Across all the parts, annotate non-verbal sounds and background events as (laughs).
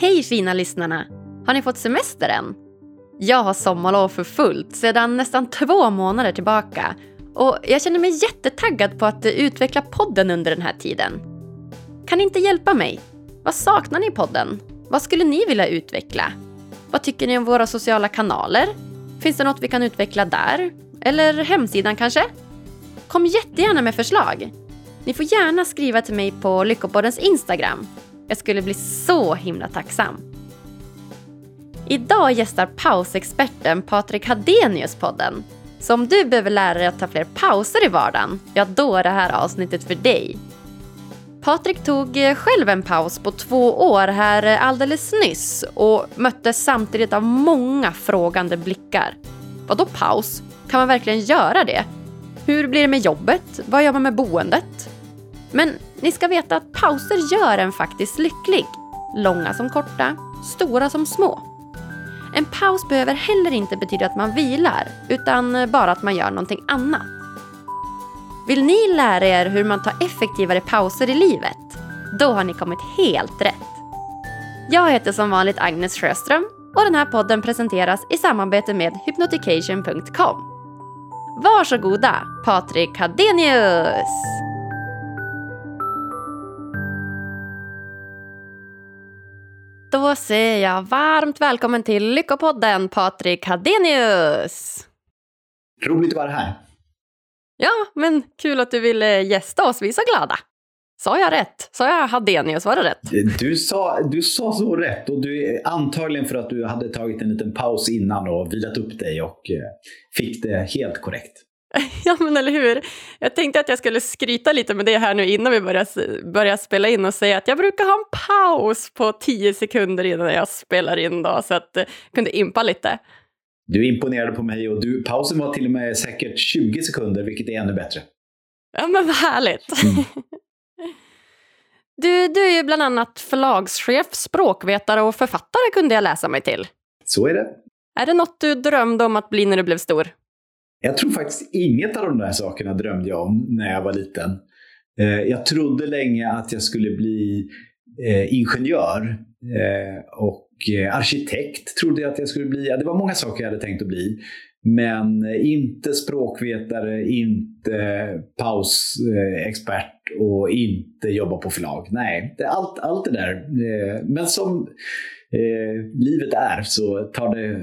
Hej fina lyssnarna! Har ni fått semester än? Jag har sommarlov för fullt sedan nästan två månader tillbaka och jag känner mig jättetaggad på att utveckla podden under den här tiden. Kan ni inte hjälpa mig? Vad saknar ni i podden? Vad skulle ni vilja utveckla? Vad tycker ni om våra sociala kanaler? Finns det något vi kan utveckla där? Eller hemsidan kanske? Kom jättegärna med förslag. Ni får gärna skriva till mig på Lyckopoddens Instagram. Jag skulle bli så himla tacksam. Idag gästar pausexperten Patrik Hadenius podden. Så om du behöver lära dig att ta fler pauser i vardagen, ja då är det här avsnittet för dig. Patrik tog eh, själv en paus på två år här eh, alldeles nyss och möttes samtidigt av många frågande blickar. Vadå paus? Kan man verkligen göra det? Hur blir det med jobbet? Vad gör man med boendet? Men ni ska veta att pauser gör en faktiskt lycklig. Långa som korta, stora som små. En paus behöver heller inte betyda att man vilar, utan bara att man gör någonting annat. Vill ni lära er hur man tar effektivare pauser i livet? Då har ni kommit helt rätt. Jag heter som vanligt Agnes Sjöström och den här podden presenteras i samarbete med hypnotication.com. Varsågoda, Patrik Hadenius! Då säger jag varmt välkommen till Lyckopodden, Patrik Hadenius! Roligt att vara här. Ja, men kul att du ville gästa oss. Vi är så glada. Sa jag rätt? Sa jag Hadenius? Var det rätt? Du sa, du sa så rätt och du, antagligen för att du hade tagit en liten paus innan och vilat upp dig och eh, fick det helt korrekt. (laughs) Ja, men eller hur? Jag tänkte att jag skulle skryta lite med det här nu innan vi börjar, börjar spela in och säga att jag brukar ha en paus på tio sekunder innan jag spelar in då, så att jag eh, kunde impa lite. Du imponerade på mig och du, pausen var till och med säkert 20 sekunder, vilket är ännu bättre. Ja, men vad härligt. Mm. (laughs) Du, du är ju bland annat förlagschef, språkvetare och författare kunde jag läsa mig till. Så är det. Är det något du drömde om att bli när du blev stor? Jag tror faktiskt inget av de där sakerna drömde jag om när jag var liten. Eh, jag trodde länge att jag skulle bli eh, ingenjör eh, och arkitekt trodde jag att jag skulle bli. det var många saker jag hade tänkt att bli. Men inte språkvetare, inte pausexpert och inte jobba på förlag. Nej, allt, allt det där. Men som livet är så tar det eh,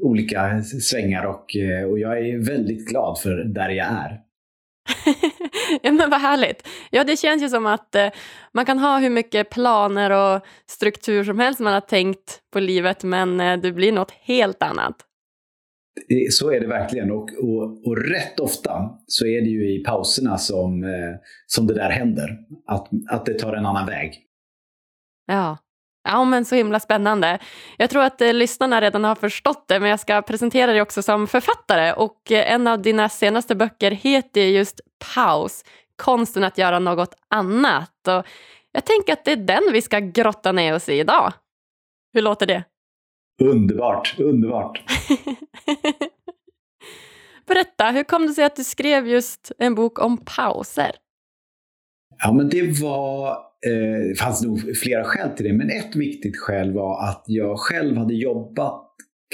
olika svängar och, eh, och jag är väldigt glad för där jag är. (laughs) ja men vad härligt. Ja det känns ju som att eh, man kan ha hur mycket planer och struktur som helst man har tänkt på livet men eh, det blir något helt annat. Så är det verkligen och, och, och rätt ofta så är det ju i pauserna som, eh, som det där händer. Att, att det tar en annan väg. Ja. Ja, men så himla spännande. Jag tror att eh, lyssnarna redan har förstått det, men jag ska presentera dig också som författare. Och eh, en av dina senaste böcker heter just Paus, konsten att göra något annat. Och jag tänker att det är den vi ska grotta ner oss i idag. Hur låter det? Underbart, underbart. (laughs) Berätta, hur kom det sig att du skrev just en bok om pauser? Ja, men det var, eh, det fanns nog flera skäl till det, men ett viktigt skäl var att jag själv hade jobbat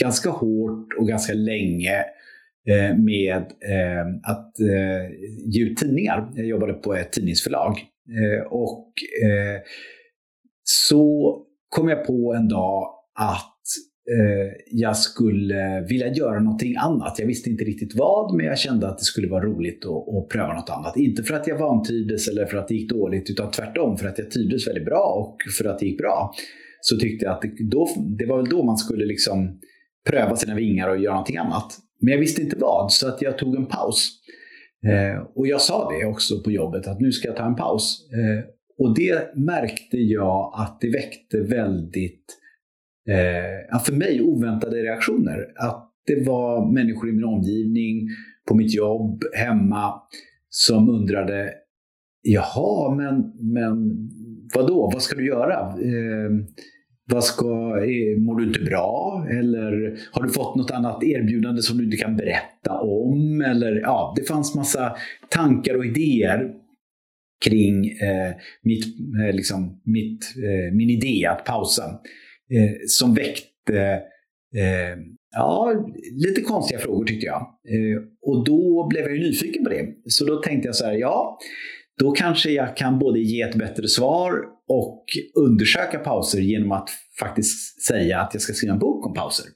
ganska hårt och ganska länge eh, med eh, att eh, ge ut tidningar. Jag jobbade på ett tidningsförlag. Och så kom jag på en dag att Eh, jag skulle vilja göra någonting annat. Jag visste inte riktigt vad, men jag kände att det skulle vara roligt att, att pröva något annat. Inte för att jag vantrivdes eller för att det gick dåligt, utan tvärtom för att jag trivdes väldigt bra och för att det gick bra. Så tyckte jag att det, då, det var väl då man skulle liksom pröva sina vingar och göra någonting annat. Men jag visste inte vad, så att jag tog en paus. Eh, och jag sa det också på jobbet, att nu ska jag ta en paus. Eh, och det märkte jag att det väckte väldigt eh, för mig oväntade reaktioner. Att det var människor i min omgivning, på mitt jobb, hemma, som undrade Jaha, men, men vadå, vad ska du göra? Eh, vad ska, eh, mår du inte bra? Eller har du fått något annat erbjudande som du inte kan berätta om? Eller, ja, det fanns massa tankar och idéer. kring eh, mitt, eh, liksom, mitt, eh, min idé att pausa. Eh, som väckte eh, ja, lite konstiga frågor tyckte jag. Eh, och då blev jag ju nyfiken på det. Så då tänkte jag så här, ja, då kanske jag kan både ge ett bättre svar och undersöka pauser genom att faktiskt säga att jag ska skriva en bok om pauser.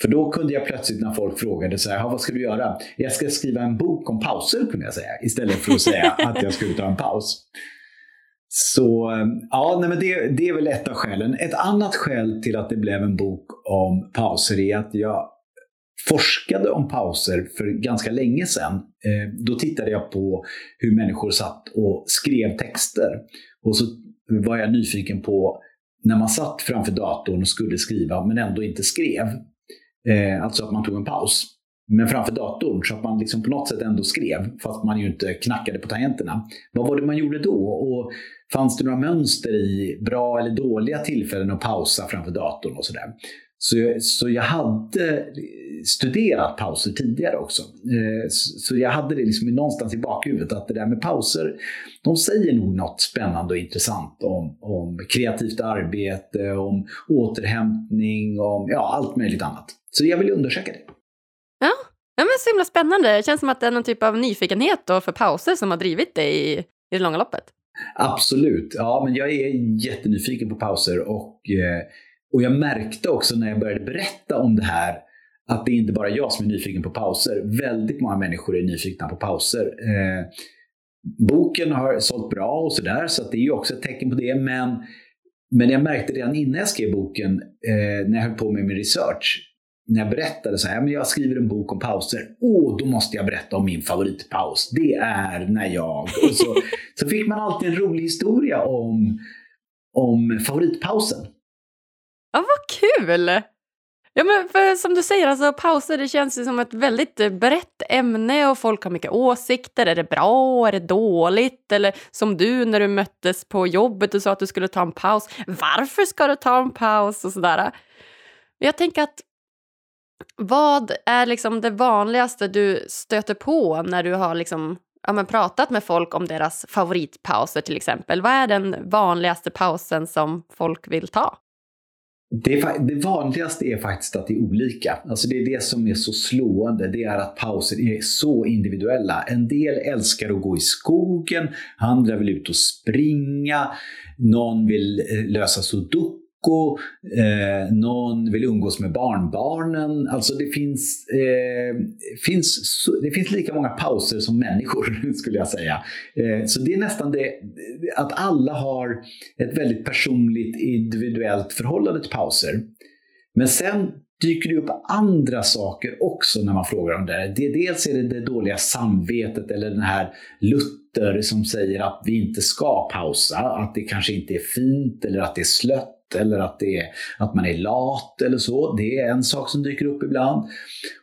För då kunde jag plötsligt när folk frågade så här, vad ska du göra? Jag ska skriva en bok om pauser kunde jag säga, istället för att säga (laughs) att jag skulle ta en paus. Så eh, ja, nej, men det, det är väl ett av skälen. Ett annat skäl till att det blev en bok om pauser är att jag forskade om pauser för ganska länge sedan. Eh, då tittade jag på hur människor satt och skrev texter. Och så var jag nyfiken på när man satt framför datorn och skulle skriva men ändå inte skrev. Eh, alltså att man tog en paus. Men framför datorn så att man liksom på något sätt ändå skrev fast man ju inte knackade på tangenterna. Vad var det man gjorde då? Och fanns det några mönster i bra eller dåliga tillfällen att pausa framför datorn och sådär? Så, så jag hade studerat pauser tidigare också. Eh, så jag hade det liksom någonstans i bakhuvudet att det där med pauser, de säger nog något spännande och intressant om, om kreativt arbete, om återhämtning, om ja, allt möjligt annat. Så jag vill undersöka det. Ja, så himla spännande. Det känns som att det är någon typ av nyfikenhet då för pauser som har drivit dig i, i det långa loppet. Absolut. Ja, men jag är jättenyfiken på pauser och, eh, och jag märkte också när jag började berätta om det här att det är inte bara jag som är nyfiken på pauser. Väldigt många människor är nyfikna på pauser. Eh, boken har sålt bra och sådär, så det är ju också ett tecken på det. Men, men jag märkte redan innan jag skrev boken, eh, när jag höll på med min research, när jag berättade så här, men jag skriver en bok om pauser. Åh, då måste jag berätta om min favoritpaus. Det är när jag... Och så, (laughs) så fick man alltid en rolig historia om, om favoritpausen. Ja, vad kul! Ja, men för som du säger, alltså, pauser det känns ju som ett väldigt brett ämne och folk har mycket åsikter. Är det bra? Är det dåligt? Eller som du när du möttes på jobbet och sa att du skulle ta en paus. Varför ska du ta en paus? Och sådär. Jag tänker att vad är liksom det vanligaste du stöter på när du har liksom, ja, men pratat med folk om deras favoritpauser till exempel? Vad är den vanligaste pausen som folk vill ta? Det, det, vanligaste är faktiskt att det är olika. Alltså det är det som är så slående. Det är att pauser är så individuella. En del älskar att gå i skogen, andra vill ut och springa, någon vill eh, lösa sudoku Marocko, eh, någon vill umgås med barnbarnen. Alltså det finns, eh, finns, det finns lika många pauser som människor (laughs) skulle jag säga. Eh, så det är nästan det att alla har ett väldigt personligt individuellt förhållande till pauser. Men sen dyker det upp andra saker också när man frågar om det. det dels är det det dåliga samvetet eller den här Luther som säger att vi inte ska pausa, att det kanske inte är fint eller att det är slött eller att, det är, att man är lat eller så. Det är en sak som dyker upp ibland.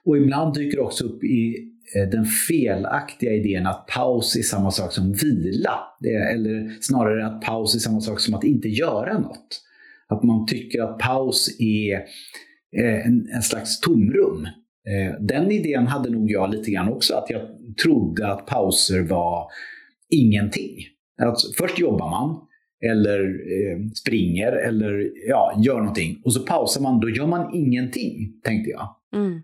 Och ibland dyker det också upp i eh, den felaktiga idén att paus är samma sak som vila. Är, eller snarare att paus är samma sak som att inte göra något. Att man tycker att paus är eh, en, en slags tomrum. Eh, den idén hade nog jag lite grann också, att jag trodde att pauser var ingenting. Alltså, först jobbar man, eller eh, springer eller ja, gör någonting. Och så pausar man, då gör man ingenting, tänkte jag. Mm.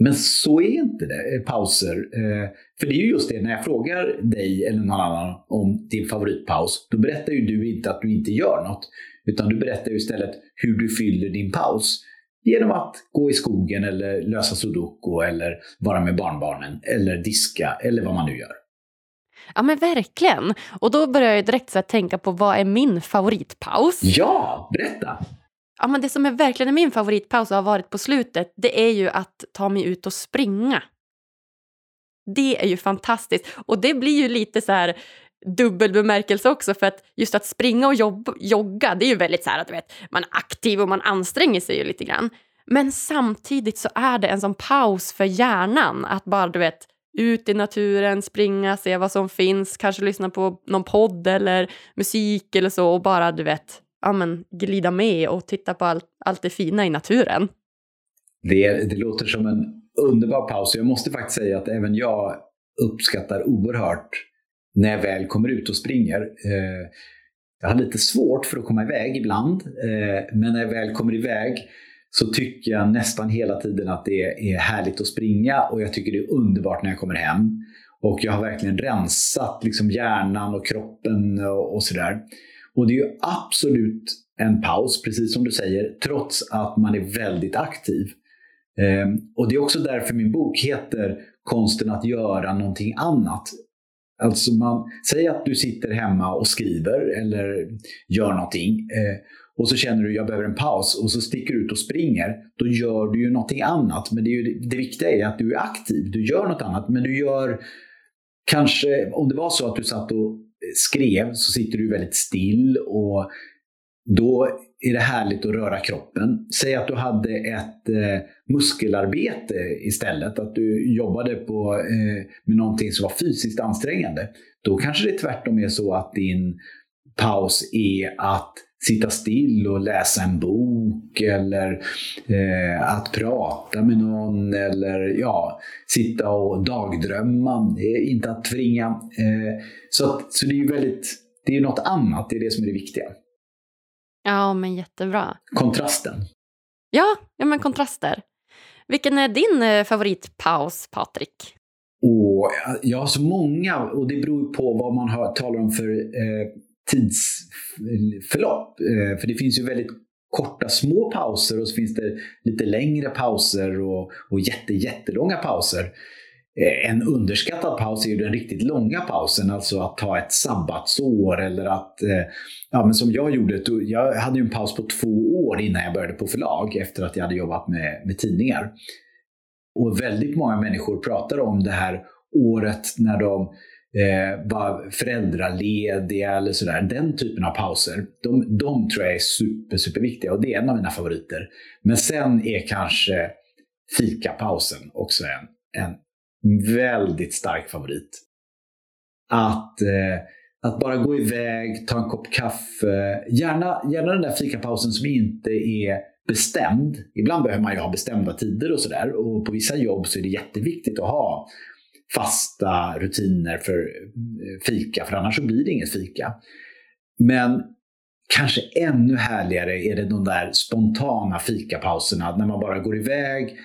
Men så är inte det, eh, pauser. Eh, för det är ju just det, när jag frågar dig eller någon annan om din favoritpaus, då berättar ju du inte att du inte gör något. Utan du berättar ju istället hur du fyller din paus. Genom att gå i skogen eller lösa sudoku eller vara med barnbarnen eller diska eller vad man nu gör. Ja men verkligen. Och då börjar jag direkt så tänka på vad är min favoritpaus? Ja, berätta! Ja men det som är verkligen min favoritpaus och har varit på slutet det är ju att ta mig ut och springa. Det är ju fantastiskt. Och det blir ju lite så här dubbel bemärkelse också för att just att springa och jobb, jogga det är ju väldigt så här att du vet man är aktiv och man anstränger sig ju lite grann. Men samtidigt så är det en sån paus för hjärnan att bara du vet ut i naturen, springa, se vad som finns, kanske lyssna på någon podd eller musik eller så och bara du vet, ja men glida med och titta på allt, allt det fina i naturen. Det, det låter som en underbar paus. Jag måste faktiskt säga att även jag uppskattar oerhört när jag väl kommer ut och springer. Eh, jag har lite svårt för att komma iväg ibland, eh, men när jag väl kommer iväg så tycker jag nästan hela tiden att det är härligt att springa och jag tycker det är underbart när jag kommer hem. Och jag har verkligen rensat liksom hjärnan och kroppen och, och sådär. Och det är ju absolut en paus, precis som du säger, trots att man är väldigt aktiv. Ehm, och det är också därför min bok heter Konsten att göra någonting annat. Alltså man, säg att du sitter hemma och skriver eller gör någonting eh, och så känner du att jag behöver en paus och så sticker du ut och springer. Då gör du ju någonting annat. Men det, är ju, det viktiga är att du är aktiv. Du gör något annat. Men du gör kanske, om det var så att du satt och skrev så sitter du väldigt still och då är det härligt att röra kroppen. Säg att du hade ett eh, muskelarbete istället, att du jobbade på, eh, med någonting som var fysiskt ansträngande. Då kanske det tvärtom är så att din paus är att sitta still och läsa en bok eller eh, att prata med någon eller ja, sitta och dagdrömma. Det är inte att tvinga. Eh, så, så det är ju väldigt, det är något annat, det är det som är det viktiga. Ja, men jättebra. Kontrasten. Ja, ja men kontraster. Vilken är din eh, favoritpaus, Patrik? Och jag har så många och det beror på vad man har, talar om för eh, tidsförlopp. Eh, för det finns ju väldigt korta små pauser och så finns det lite längre pauser och, och jätte, jättelånga pauser. Eh, en underskattad paus är ju den riktigt långa pausen, alltså att ta ett sabbatsår eller att, eh, ja men som jag gjorde, jag hade ju en paus på två år innan jag började på förlag efter att jag hade jobbat med, med tidningar. Och väldigt många människor pratar om det här året när de eh, var föräldralediga eller sådär. Den typen av pauser, de, de tror jag är super, superviktiga och det är en av mina favoriter. Men sen är kanske fikapausen också en, en väldigt stark favorit. Att, eh, att bara gå iväg, ta en kopp kaffe. Gärna, gärna den där fikapausen som inte är bestämd. Ibland behöver man ju ha bestämda tider och sådär. Och på vissa jobb så är det jätteviktigt att ha fasta rutiner för eh, fika, för annars så blir det inget fika. Men kanske ännu härligare är det de där spontana fikapauserna när man bara går iväg,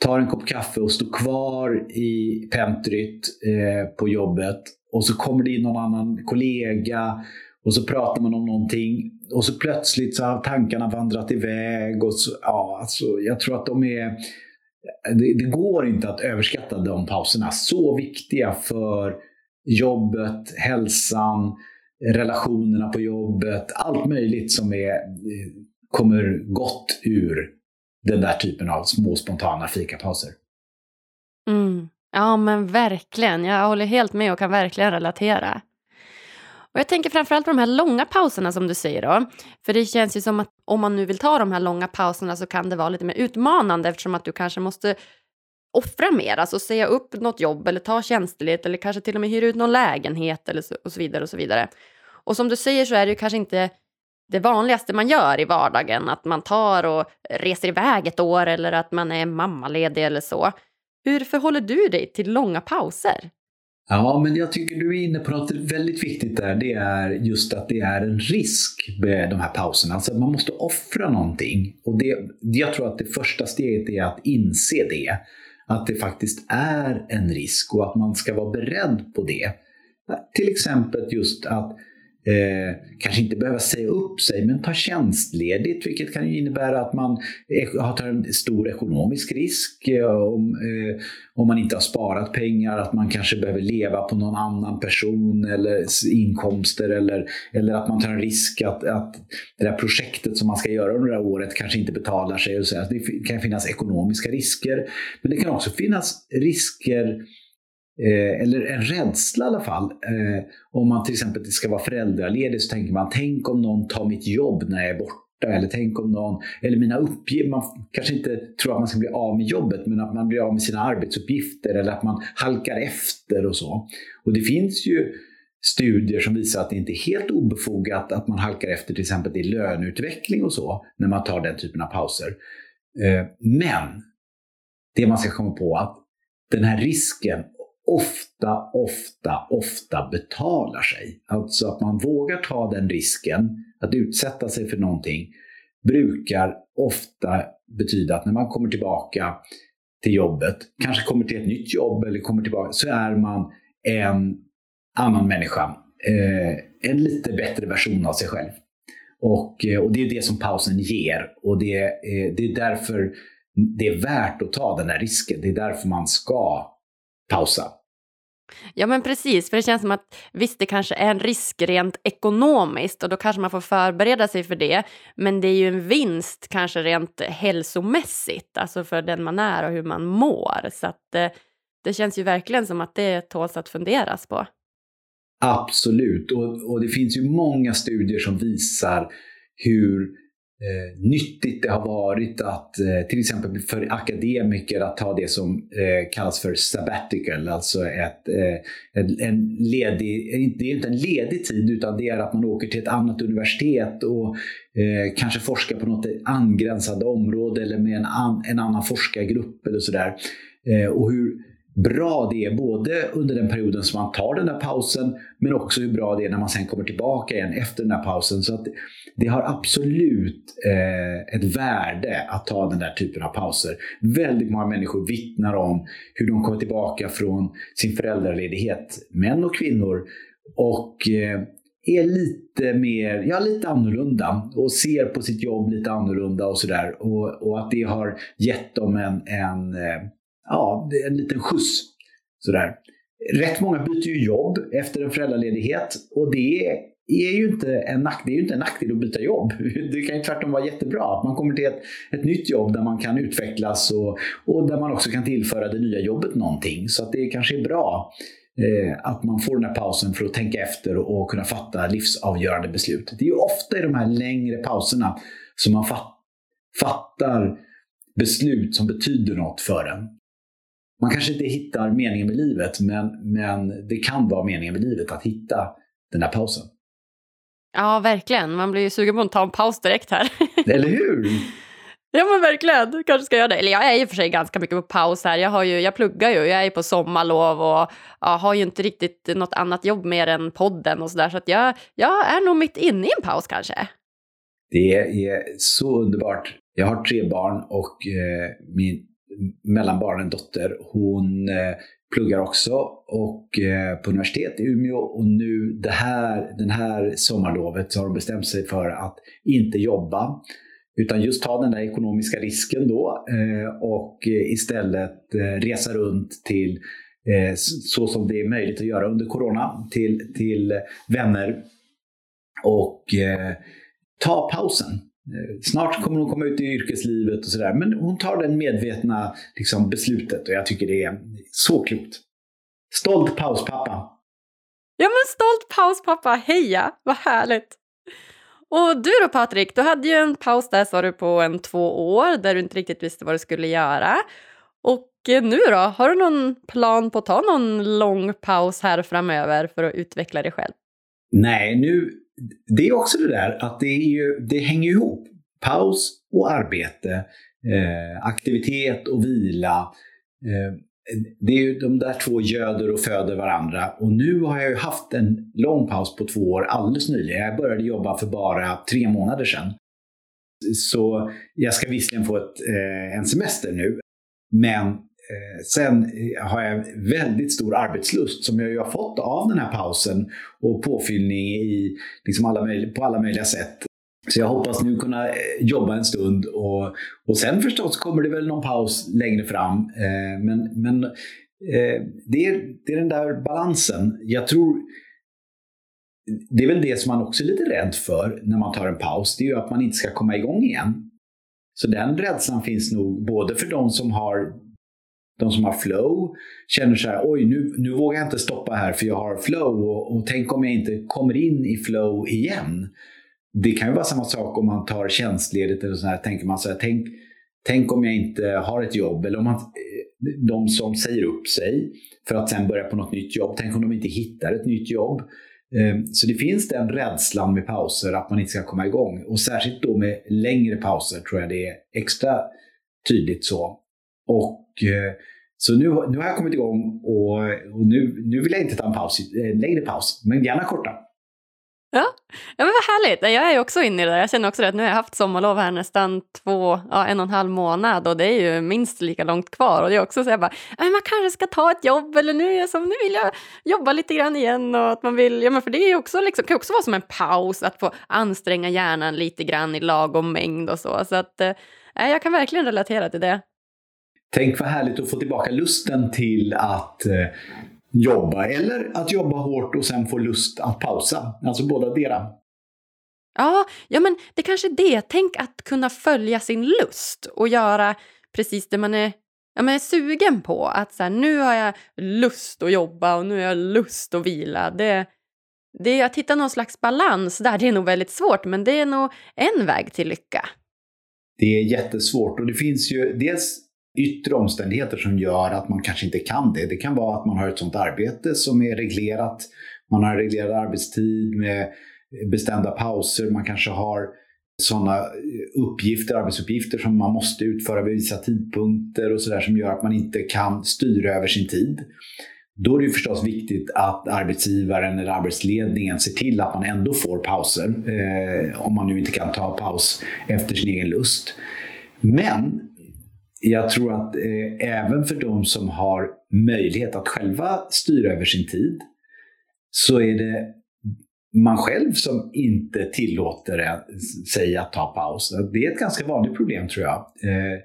tar en kopp kaffe och står kvar i pentryt eh, på jobbet och så kommer det in någon annan kollega och så pratar man om någonting och så plötsligt så har tankarna vandrat iväg. Och så, ja, alltså, jag tror att de är... Det, det går inte att överskatta de pauserna. Så viktiga för jobbet, hälsan, relationerna på jobbet. Allt möjligt som är, eh, kommer gott ur den där typen av små spontana fikapauser. Mm. Ja men verkligen, jag håller helt med och kan verkligen relatera. Och jag tänker framförallt på de här långa pauserna som du säger då. För det känns ju som att om man nu vill ta de här långa pauserna så kan det vara lite mer utmanande eftersom att du kanske måste offra mer, alltså säga upp något jobb eller ta tjänstledigt eller kanske till och med hyra ut någon lägenhet eller så, och så vidare och så vidare. Och som du säger så är det ju kanske inte det vanligaste man gör i vardagen, att man tar och reser iväg ett år eller att man är mammaledig eller så. Hur förhåller du dig till långa pauser? Ja, men jag tycker du är inne på något väldigt viktigt där. Det är just att det är en risk med de här pauserna. Alltså man måste offra någonting. Och det, jag tror att det första steget är att inse det. Att det faktiskt är en risk och att man ska vara beredd på det. Till exempel just att Eh, kanske inte behöva säga upp sig, men ta tjänstledigt, vilket kan innebära att man tar en stor ekonomisk risk eh, om, eh, om man inte har sparat pengar, att man kanske behöver leva på någon annan person eller inkomster eller, eller att man tar en risk att, att det där projektet som man ska göra under det här året kanske inte betalar sig. Och så. Det kan finnas ekonomiska risker, men det kan också finnas risker Eh, eller en rädsla i alla fall. Eh, om man till exempel ska vara föräldraledig så tänker man, tänk om någon tar mitt jobb när jag är borta. Eller tänk om någon, eller mina uppgifter, man kanske inte tror att man ska bli av med jobbet, men att man blir av med sina arbetsuppgifter eller att man halkar efter och så. Och det finns ju studier som visar att det inte är helt obefogat att man halkar efter till exempel i löneutveckling och så, när man tar den typen av pauser. Eh, men det man ska komma på att den här risken ofta, ofta, ofta betalar sig. Alltså att man vågar ta den risken, att utsätta sig för någonting, brukar ofta betyda att när man kommer tillbaka till jobbet, kanske kommer till ett nytt jobb eller kommer tillbaka, så är man en annan människa. Eh, en lite bättre version av sig själv. Och, eh, och det är det som pausen ger. Och det, eh, det är därför det är värt att ta den här risken. Det är därför man ska pausa. Ja men precis, för det känns som att visst det kanske är en risk rent ekonomiskt och då kanske man får förbereda sig för det. Men det är ju en vinst kanske rent hälsomässigt, alltså för den man är och hur man mår. Så att eh, det känns ju verkligen som att det tåls att funderas på. Absolut, och, och det finns ju många studier som visar hur eh, nyttigt det har varit att eh, till exempel för akademiker att ta det som eh, kallas för sabbatical, alltså ett, eh, en, en ledig, det är inte en ledig tid utan det är att man åker till ett annat universitet och eh, kanske forskar på något angränsande område eller med en, an, en annan forskargrupp eller sådär. Eh, och hur bra det är både under den perioden som man tar den där pausen men också hur bra det är när man sen kommer tillbaka igen efter den där pausen. Så att det har absolut eh, ett värde att ta den där typen av pauser. Väldigt många människor vittnar om hur de kommer tillbaka från sin föräldraledighet, män och kvinnor, och eh, är lite mer, ja lite annorlunda och ser på sitt jobb lite annorlunda och sådär. Och, och att det har gett dem en, en eh, ja, en liten skjuts. Sådär. Rätt många byter ju jobb efter en föräldraledighet och det är ju inte en, nack, det är ju inte en nackdel att byta jobb. (laughs) Det kan ju tvärtom vara jättebra. att Man kommer till ett, ett nytt jobb där man kan utvecklas och, och där man också kan tillföra det nya jobbet någonting. Så att det kanske är bra eh, att man får den här pausen för att tänka efter och kunna fatta livsavgörande beslut. Det är ju ofta i de här längre pauserna som man fat, fattar beslut som betyder något för en man kanske inte hittar meningen med livet, men, men det kan vara meningen med livet att hitta den där pausen. Ja, verkligen. Man blir ju sugen på att ta en paus direkt här. (laughs) Eller hur? Ja men verkligen, du kanske ska göra det. Eller jag är och för sig ganska mycket på paus här. Jag, har ju, jag pluggar ju, jag är på sommarlov och ja, har ju inte riktigt något annat jobb mer än podden och sådär. Så att jag, jag är nog mitt inne i en paus kanske. Det är så underbart. Jag har tre barn och eh, min mellanbarn, en dotter. Hon eh, pluggar också och eh, på universitet i Umeå. Och nu det här, den här sommarlovet så har hon bestämt sig för att inte jobba utan just ta den där ekonomiska risken då eh, och eh, istället eh, resa runt till eh, så som det är möjligt att göra under corona till, till vänner. Och ta pausen snart kommer hon komma ut i yrkeslivet och sådär. Men hon tar det medvetna liksom, beslutet och jag tycker det är så klokt. Stolt pauspappa. Ja men stolt pauspappa, heja, vad härligt. Och du då Patrik, du hade ju en paus där sa du på en två år där du inte riktigt visste vad du skulle göra. Och eh, nu då, har du någon plan på att ta någon lång paus här framöver för att utveckla dig själv? Nej, nu det är också det där att det, är ju, det hänger ihop. Paus och arbete, eh, aktivitet och vila. Eh, det är ju de där två göder och föder varandra. Och nu har jag ju haft en lång paus på två år alldeles nyligen. Jag började jobba för bara tre månader sedan. Så jag ska visserligen få ett, eh, en semester nu. Men Eh, sen eh, har jag väldigt stor arbetslust som jag ju har fått av den här pausen och påfyllning i, liksom alla på alla möjliga sätt. Så jag hoppas nu kunna eh, jobba en stund och, och sen förstås kommer det väl någon paus längre fram. men men det, är, det är den där balansen. Jag tror det är väl det som man också är lite rädd för när man tar en paus. Det är ju att man inte ska komma igång igen. Så den rädslan finns nog både för de som har de som har flow känner så här, oj nu, nu vågar jag inte stoppa här för jag har flow och, och tänk om jag inte kommer in i flow igen. Det kan ju vara samma sak om man tar tjänstledigt eller så här, tänker man så här, tänk, tänk om jag inte har ett jobb eller om man, eh, de som säger upp sig för att sen börja på något nytt jobb, tänk om de inte hittar ett nytt jobb. Eh, så det finns den rädslan med pauser, att man inte ska komma igång. Och särskilt då med längre pauser tror jag det är extra tydligt så. Och eh, Så nu, nu har jag kommit igång och, och nu, nu vill jag inte ta en paus, en längre paus, men gärna korta. Ja, ja men vad härligt. Jag är också inne i det där. Jag känner också att nu har jag haft sommarlov här nästan två, ja, en och en halv månad och det är ju minst lika långt kvar. Och det är också så jag bara, man kanske ska ta ett jobb eller nu, är jag som, nu vill jag jobba lite grann igen. Och att man vill, ja men för det är ju också liksom, kan också vara som en paus att få anstränga hjärnan lite grann i lagom mängd och så. Så att, eh, jag kan verkligen relatera till det. Tänk vad härligt att få tillbaka lusten till att eh, jobba eller att jobba hårt och sen få lust att pausa. Alltså båda dera. Ja, ja men det kanske är det. Tänk att kunna följa sin lust och göra precis det man är, ja, man är sugen på. Att så här, nu har jag lust att jobba och nu har jag lust att vila. Det, det, att hitta någon slags balans där, det är nog väldigt svårt, men det är nog en väg till lycka. Det är jättesvårt och det finns ju dels yttre omständigheter som gör att man kanske inte kan det. Det kan vara att man har ett sådant arbete som är reglerat. Man har reglerad arbetstid med bestämda pauser. Man kanske har sådana eh, uppgifter, arbetsuppgifter som man måste utföra vid vissa tidpunkter och sådär som gör att man inte kan styra över sin tid. Då är det förstås viktigt att arbetsgivaren eller arbetsledningen ser till att man ändå får pauser. Eh, om man nu inte kan ta paus efter sin egen lust. Men jag tror att eh, även för de som har möjlighet att själva styra över sin tid så är det man själv som inte tillåter sig att ta paus. Det är ett ganska vanligt problem tror jag. Eh,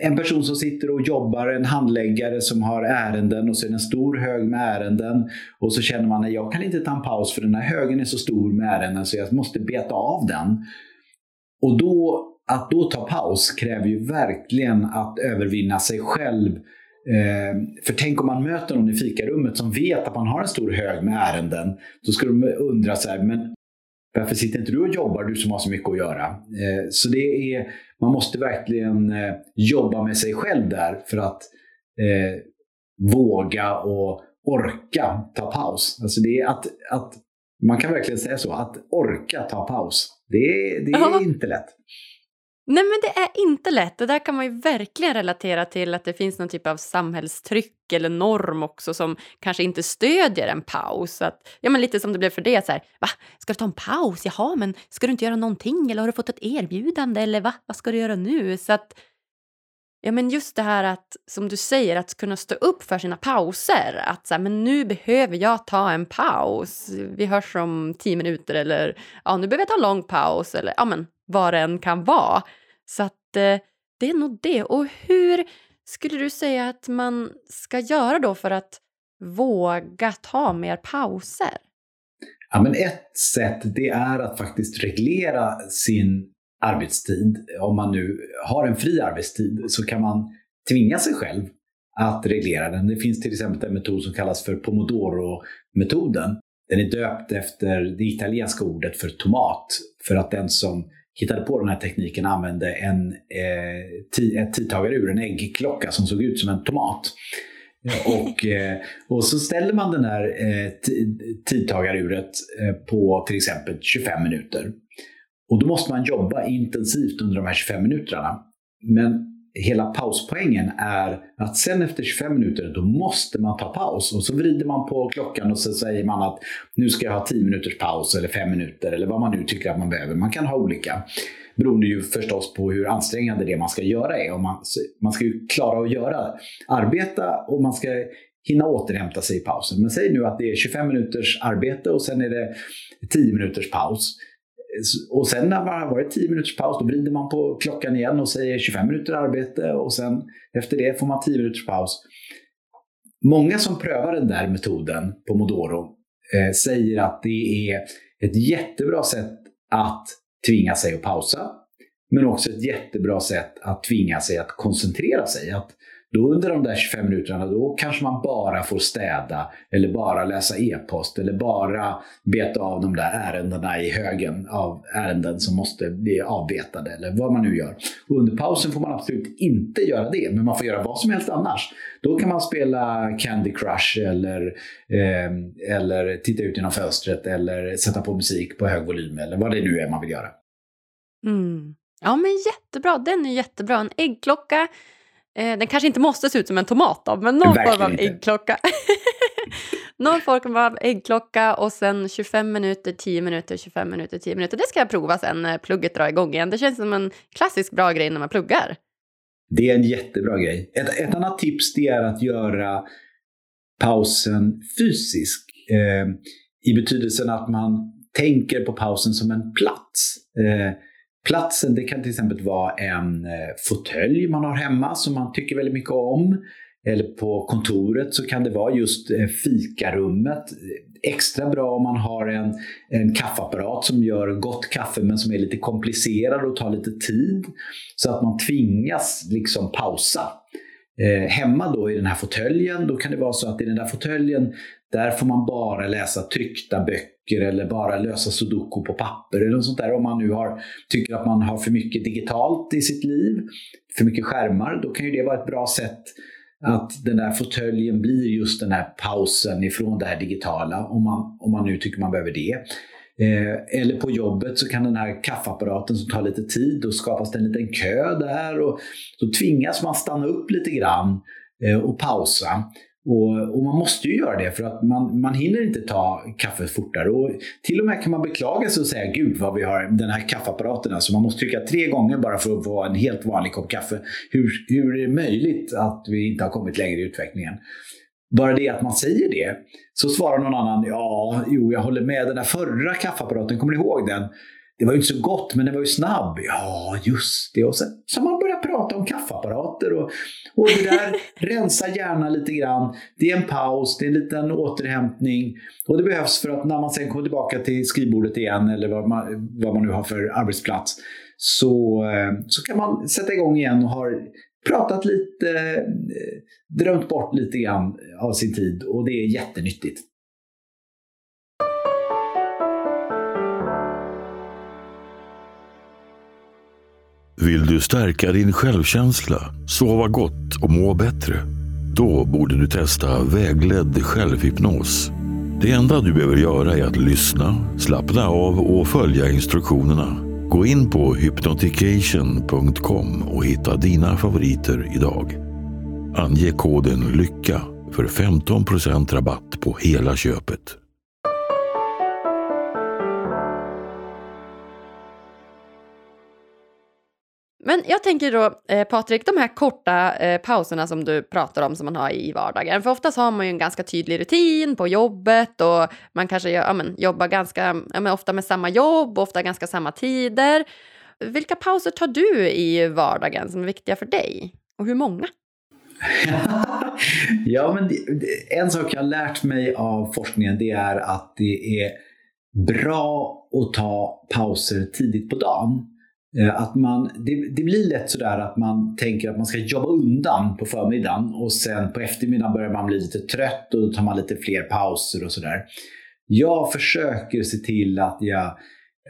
en person som sitter och jobbar, en handläggare som har ärenden och så är det en stor hög med ärenden och så känner man att jag kan inte ta en paus för den här högen är så stor med ärenden så jag måste beta av den. Och då att då ta paus kräver ju verkligen att övervinna sig själv. Eh, för tänk om man möter någon i fikarummet som vet att man har en stor hög med ärenden. Då skulle de undra så här, men varför sitter inte du och jobbar, du som har så mycket att göra? Eh, så det är, man måste verkligen eh, jobba med sig själv där för att våga och orka ta paus. Alltså det är att, att, man kan verkligen säga så, att orka ta paus. Det, det är inte lätt. Nej men det är inte lätt. Det där kan man ju verkligen relatera till att det finns någon typ av samhällstryck eller norm också som kanske inte stödjer en paus. Att, ja men lite som det blev för det, så här, va? Ska du ta en paus? Jaha, men ska du inte göra någonting? Eller har du fått ett erbjudande? Eller va? Vad ska du göra nu? Så att, ja men just det här att, som du säger, att kunna stå upp för sina pauser. Att så här, men nu behöver jag ta en paus. Vi hörs om tio minuter eller ja, nu behöver jag ta en lång paus. Eller ja men vad det än kan vara. Så att eh, det är nog det. Och hur skulle du säga att man ska göra då för att våga ta mer pauser? Ja, men ett sätt det är att faktiskt reglera sin arbetstid. Om man nu har en fri arbetstid så kan man tvinga sig själv att reglera den. Det finns till exempel en metod som kallas för pomodoro-metoden. Den är döpt efter det italienska ordet för tomat. För att den som hittade på den här tekniken använde en, eh, ett tidtagarur, en äggklocka som såg ut som en tomat. (laughs) Och, eh, och så ställer man den här eh, tidtagaruret eh, på till exempel 25 minuter. Och då måste man jobba intensivt under de här 25 minuterna. Men hela pauspoängen är att sen efter 25 minuter då måste man ta paus. Och så vrider man på klockan och så säger man att nu ska jag ha 10 minuters paus eller 5 minuter eller vad man nu tycker att man behöver. Man kan ha olika. Beroende ju förstås på hur ansträngande det man ska göra är. Och man, man ska ju klara att göra, arbeta och man ska hinna återhämta sig i pausen. Men säg nu att det är 25 minuters arbete och sen är det 10 minuters paus. Och sen när man har varit 10 minuters paus, då vrider man på klockan igen och säger 25 minuter arbete och sen efter det får man 10 minuters paus. Många som prövar den där metoden, Pomodoro, eh, säger att det är ett jättebra sätt att tvinga sig att pausa, men också ett jättebra sätt att tvinga sig att koncentrera sig. Att då under de där 25 minuterna, då kanske man bara får städa eller bara läsa e-post eller bara beta av de där ärendena i högen av ärenden som måste bli avbetade eller vad man nu gör. Och under pausen får man absolut inte göra det, men man får göra vad som helst annars. Då kan man spela Candy Crush eller, eh, eller titta ut genom fönstret eller sätta på musik på hög volym eller vad det nu är man vill göra. Mm. Ja men jättebra, den är jättebra. En äggklocka Eh, den kanske inte måste se ut som en tomat då, men någon Verkligen form av inte. äggklocka. (laughs) någon form av äggklocka och sen 25 minuter, 10 minuter, 25 minuter, 10 minuter. Det ska jag prova sen när plugget drar igång igen. Det känns som en klassisk bra grej när man pluggar. Det är en jättebra grej. Ett, ett annat tips det är att göra pausen fysisk. Eh, I betydelsen att man tänker på pausen som en plats. Eh, platsen det kan till exempel vara en eh, fåtölj man har hemma som man tycker väldigt mycket om. Eller på kontoret så kan det vara just eh, fikarummet. Extra bra om man har en, en kaffeapparat som gör gott kaffe men som är lite komplicerad och tar lite tid. Så att man tvingas liksom pausa. Eh, hemma då i den här fåtöljen, då kan det vara så att i den där fåtöljen där får man bara läsa tryckta böcker eller bara lösa sudoku på papper eller något sånt där. Om man nu har, tycker att man har för mycket digitalt i sitt liv, för mycket skärmar, då kan ju det vara ett bra sätt att den där fåtöljen blir just den här pausen ifrån det här digitala, om man, om man nu tycker man behöver det. Eh, eller på jobbet så kan den här kaffeapparaten som tar lite tid, då skapas det en liten kö där och då tvingas man stanna upp lite grann eh, och pausa. Och, och, man måste ju göra det för att man, man hinner inte ta kaffet fortare. Och till och med kan man beklaga sig och säga Gud vad vi har den här kaffeapparaten. Alltså man måste trycka tre gånger bara för att få en helt vanlig kopp kaffe. Hur, hur är det möjligt att vi inte har kommit längre i utvecklingen? Bara det att man säger det, så svarar någon annan ja, jo, jag håller med. Den där förra kaffeapparaten, kommer du ihåg den? Det var ju inte så gott, men den var ju snabb. Ja, just det. Och sen så man börjar prata om kaffeapparater och, och det där, (laughs) rensa hjärnan lite grann. Det är en paus, det är en liten återhämtning. Och det behövs för att när man sen kommer tillbaka till skrivbordet igen eller vad man, vad man nu har för arbetsplats så, så kan man sätta igång igen och ha pratat lite, eh, drömt bort lite grann av sin tid och det är jättenyttigt. Vill du stärka din självkänsla, sova gott och må bättre? Då borde du testa vägledd självhypnos. Det enda du behöver göra är att lyssna, slappna av och följa instruktionerna. Gå in på hypnotication.com och hitta dina favoriter idag. Ange koden LYCKA för 15% rabatt på hela köpet. Men jag tänker då, eh, Patrik, de här korta eh, pauserna som du pratar om som man har i vardagen. För oftast har man ju en ganska tydlig rutin på jobbet och man kanske ja, men, jobbar ganska, ja, men, ofta med samma jobb, ofta ganska samma tider. Vilka pauser tar du i vardagen som är viktiga för dig? Och hur många? (laughs) ja, men en sak jag har lärt mig av forskningen det är att det är bra att ta pauser tidigt på dagen. Eh, att man, det, det, blir lätt sådär att man tänker att man ska jobba undan på förmiddagen och sen på eftermiddagen börjar man bli lite trött och då tar man lite fler pauser och sådär. Jag försöker se till att jag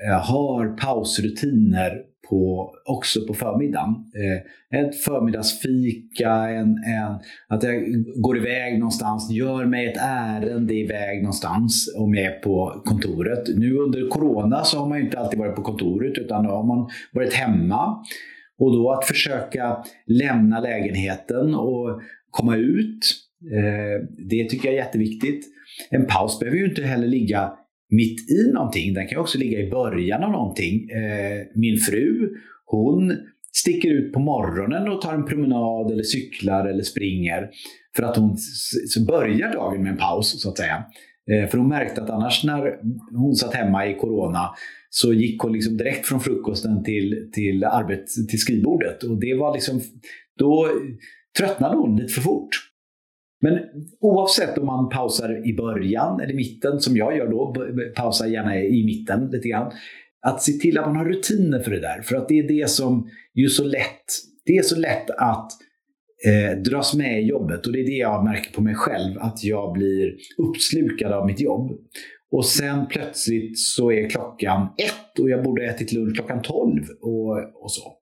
eh, har pausrutiner på, också på förmiddagen. Eh, ett förmiddagsfika, en, en, att jag går iväg någonstans, gör mig ett ärende iväg någonstans om jag är på kontoret. Nu under Corona så har man ju inte alltid varit på kontoret utan då har man varit hemma. Och då att försöka lämna lägenheten och komma ut. Eh, det tycker jag är jätteviktigt. En paus behöver ju inte heller ligga mitt i någonting. Den kan också ligga i början av någonting. Eh, min fru, hon sticker ut på morgonen och tar en promenad eller cyklar eller springer. För att hon så börjar dagen med en paus så att säga. Eh, för hon märkte att annars när hon satt hemma i Corona så gick hon liksom direkt från frukosten till, till, arbet, till skrivbordet. Och det var liksom, då tröttnade hon lite för fort. Men oavsett om man pausar i början eller mitten, som jag gör då, pausa gärna i mitten lite grann. Att se till att man har rutiner för det där. För att det är det som ju så lätt, det är så lätt att eh, dras med i jobbet. Och det är det jag märker på mig själv, att jag blir uppslukad av mitt jobb. Och sen plötsligt så är klockan ett och jag borde ha ätit lunch klockan tolv och, och så.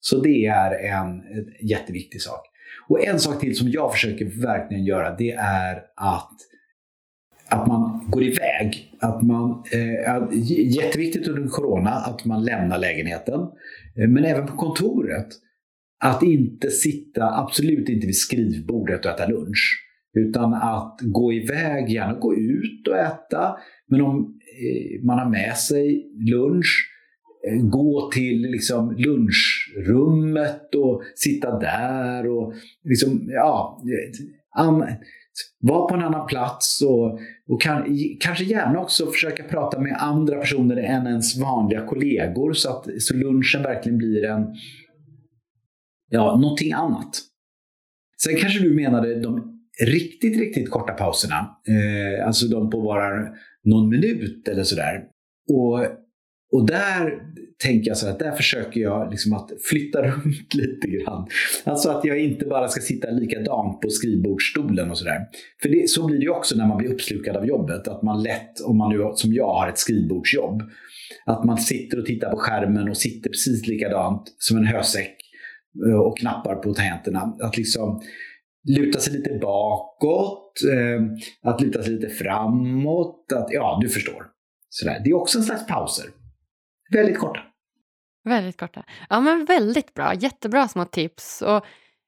Så det är en jätteviktig sak. Och en sak till som jag försöker verkligen göra det är att att man går iväg. Att man, eh, jätteviktigt under corona att man lämnar lägenheten. Eh, men även på kontoret. att inte sitta, absolut inte vid skrivbordet och äta lunch. Utan att gå iväg, gärna gå ut och äta. Men om eh, man har med sig lunch, Eh, gå till liksom lunchrummet och sitta där. och liksom, ja, an, vara på en annan plats och, och kan, kanske gärna också försöka prata med andra personer än ens vanliga kollegor så att så lunchen verkligen blir en, ja, någonting annat. Sen kanske du menade de riktigt, riktigt korta pauserna. Eh, alltså de på bara någon minut eller sådär. Och, och där tänker jag så att där försöker jag liksom att flytta (laughs) runt lite grann. Alltså att jag inte bara ska sitta likadant på skrivbordsstolen och sådär. För det, så blir det ju också när man blir uppslukad av jobbet. Att man lätt, om man nu som jag har ett skrivbordsjobb, att man sitter och tittar på skärmen och sitter precis likadant som en hösäck eh, och knappar på tangenterna. Att liksom luta sig lite bakåt, eh, att luta sig lite framåt. Att, ja, du förstår. Sådär. Det är också en slags pauser. Väldigt korta. Väldigt korta. Ja, men väldigt bra. Jättebra små tips. Och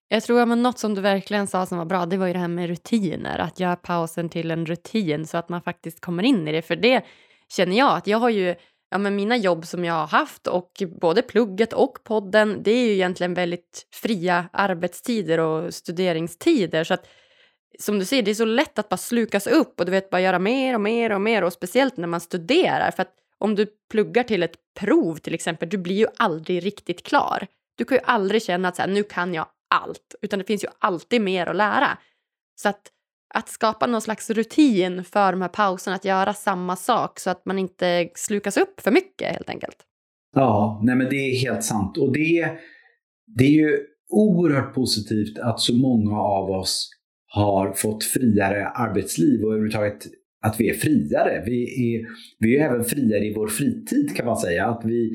jag tror att något som du verkligen sa som var bra, det var ju det här med rutiner. Att göra pausen till en rutin så att man faktiskt kommer in i det. För det känner jag att jag har ju ja, men mina jobb som jag har haft och både plugget och podden, det är ju egentligen väldigt fria arbetstider och studeringstider. Så att som du säger, det är så lätt att bara slukas upp och du vet bara göra mer och mer och mer och speciellt när man studerar. För att om du pluggar till ett prov till exempel, du blir ju aldrig riktigt klar. Du kan ju aldrig känna att så här, nu kan jag allt, utan det finns ju alltid mer att lära. Så att att skapa någon slags rutin för de här pauserna, att göra samma sak så att man inte slukas upp för mycket helt enkelt. Ja, nej men det är helt sant. Och det, det är ju oerhört positivt att så många av oss har fått friare arbetsliv och överhuvudtaget att vi är friare. Vi är, vi är även friare i vår fritid kan man säga. Att vi